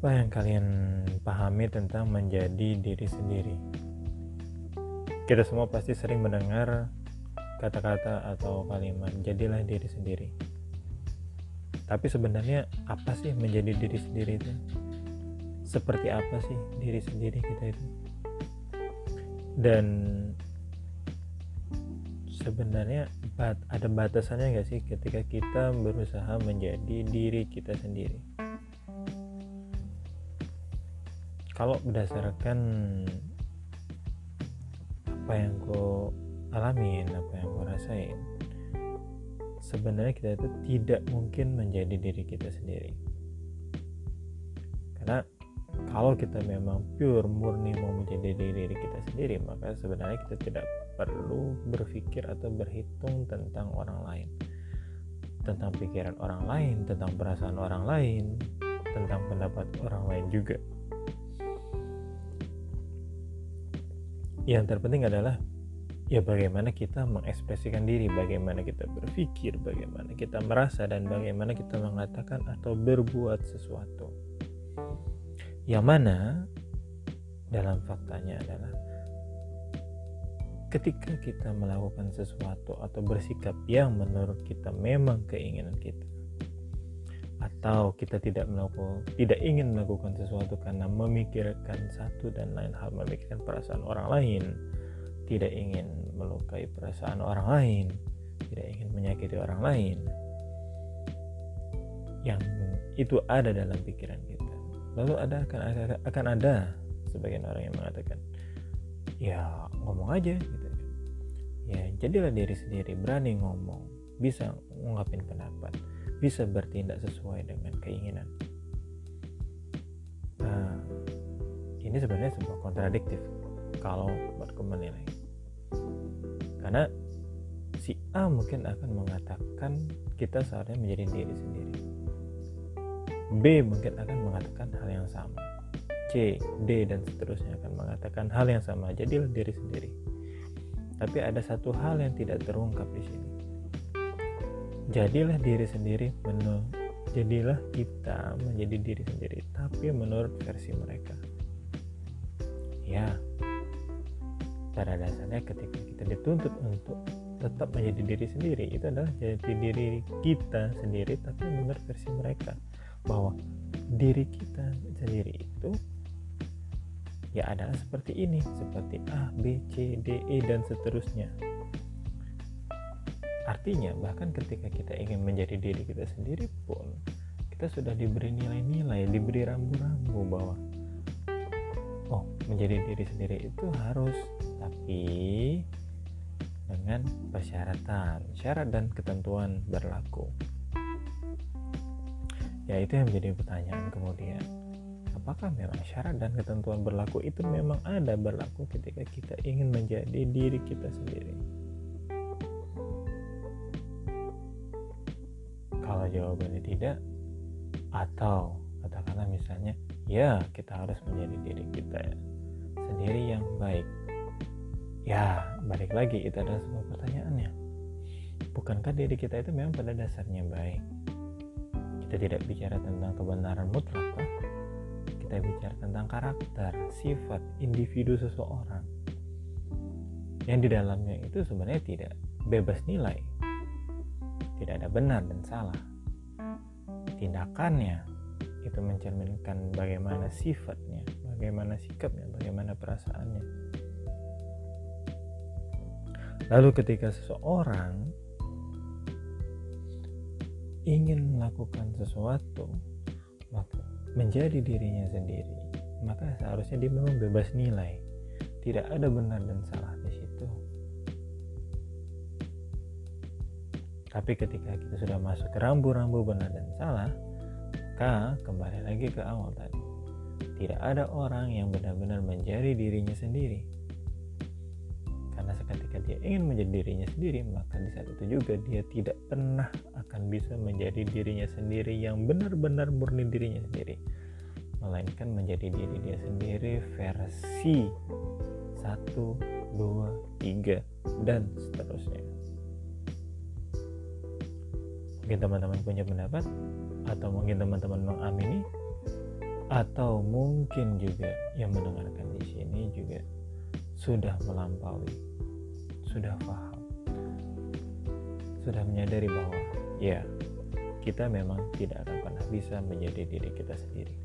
Apa yang kalian pahami tentang menjadi diri sendiri? Kita semua pasti sering mendengar kata-kata atau kalimat "jadilah diri sendiri". Tapi sebenarnya apa sih menjadi diri sendiri itu? Seperti apa sih diri sendiri kita itu? Dan sebenarnya ada batasannya nggak sih ketika kita berusaha menjadi diri kita sendiri? Kalau berdasarkan apa yang kau alamin, apa yang kau rasain, sebenarnya kita itu tidak mungkin menjadi diri kita sendiri. Karena kalau kita memang pure murni mau menjadi diri kita sendiri maka sebenarnya kita tidak perlu berpikir atau berhitung tentang orang lain tentang pikiran orang lain tentang perasaan orang lain tentang pendapat orang lain juga yang terpenting adalah ya bagaimana kita mengekspresikan diri, bagaimana kita berpikir, bagaimana kita merasa dan bagaimana kita mengatakan atau berbuat sesuatu. Yang mana dalam faktanya adalah ketika kita melakukan sesuatu atau bersikap yang menurut kita memang keinginan kita atau kita tidak melakukan tidak ingin melakukan sesuatu karena memikirkan satu dan lain hal memikirkan perasaan orang lain. Tidak ingin melukai perasaan orang lain. Tidak ingin menyakiti orang lain. Yang itu ada dalam pikiran kita. Lalu ada akan akan ada sebagian orang yang mengatakan ya ngomong aja gitu. Ya jadilah diri sendiri berani ngomong bisa ngungkapin pendapat bisa bertindak sesuai dengan keinginan nah ini sebenarnya sebuah kontradiktif kalau buat menilai karena si A mungkin akan mengatakan kita seharusnya menjadi diri sendiri B mungkin akan mengatakan hal yang sama. C, D, dan seterusnya akan mengatakan hal yang sama. Jadilah diri sendiri. Tapi ada satu hal yang tidak terungkap di sini. Jadilah diri sendiri menurut jadilah kita menjadi diri sendiri tapi menurut versi mereka. Ya. Pada dasarnya ketika kita dituntut untuk tetap menjadi diri sendiri itu adalah jadi diri kita sendiri tapi menurut versi mereka bahwa diri kita sendiri itu ya adalah seperti ini seperti A, B, C, D, E dan seterusnya artinya bahkan ketika kita ingin menjadi diri kita sendiri pun kita sudah diberi nilai-nilai diberi rambu-rambu bahwa oh menjadi diri sendiri itu harus tapi dengan persyaratan syarat dan ketentuan berlaku Ya itu yang menjadi pertanyaan kemudian. Apakah memang syarat dan ketentuan berlaku itu memang ada berlaku ketika kita ingin menjadi diri kita sendiri? Kalau jawabannya tidak, atau katakanlah misalnya, ya kita harus menjadi diri kita sendiri yang baik. Ya, balik lagi itu adalah sebuah pertanyaannya. Bukankah diri kita itu memang pada dasarnya baik? kita tidak bicara tentang kebenaran mutlak kan? kita bicara tentang karakter sifat individu seseorang yang di dalamnya itu sebenarnya tidak bebas nilai tidak ada benar dan salah. Tindakannya itu mencerminkan bagaimana sifatnya bagaimana sikapnya bagaimana perasaannya. Lalu ketika seseorang ingin melakukan sesuatu maka menjadi dirinya sendiri maka seharusnya dia memang bebas nilai. Tidak ada benar dan salah di situ tapi ketika kita sudah masuk ke rambu-rambu benar dan salah maka kembali lagi ke awal tadi. Tidak ada orang yang benar-benar menjadi dirinya sendiri. Karena ketika dia ingin menjadi dirinya sendiri maka di saat itu juga dia tidak pernah akan bisa menjadi dirinya sendiri yang benar-benar murni dirinya sendiri. Melainkan menjadi diri dia sendiri versi 1, 2, 3 dan seterusnya mungkin teman-teman punya pendapat atau mungkin teman-teman mengamini atau mungkin juga yang mendengarkan di sini juga sudah melampaui, sudah paham, sudah menyadari bahwa ya kita memang tidak akan pernah bisa menjadi diri kita sendiri.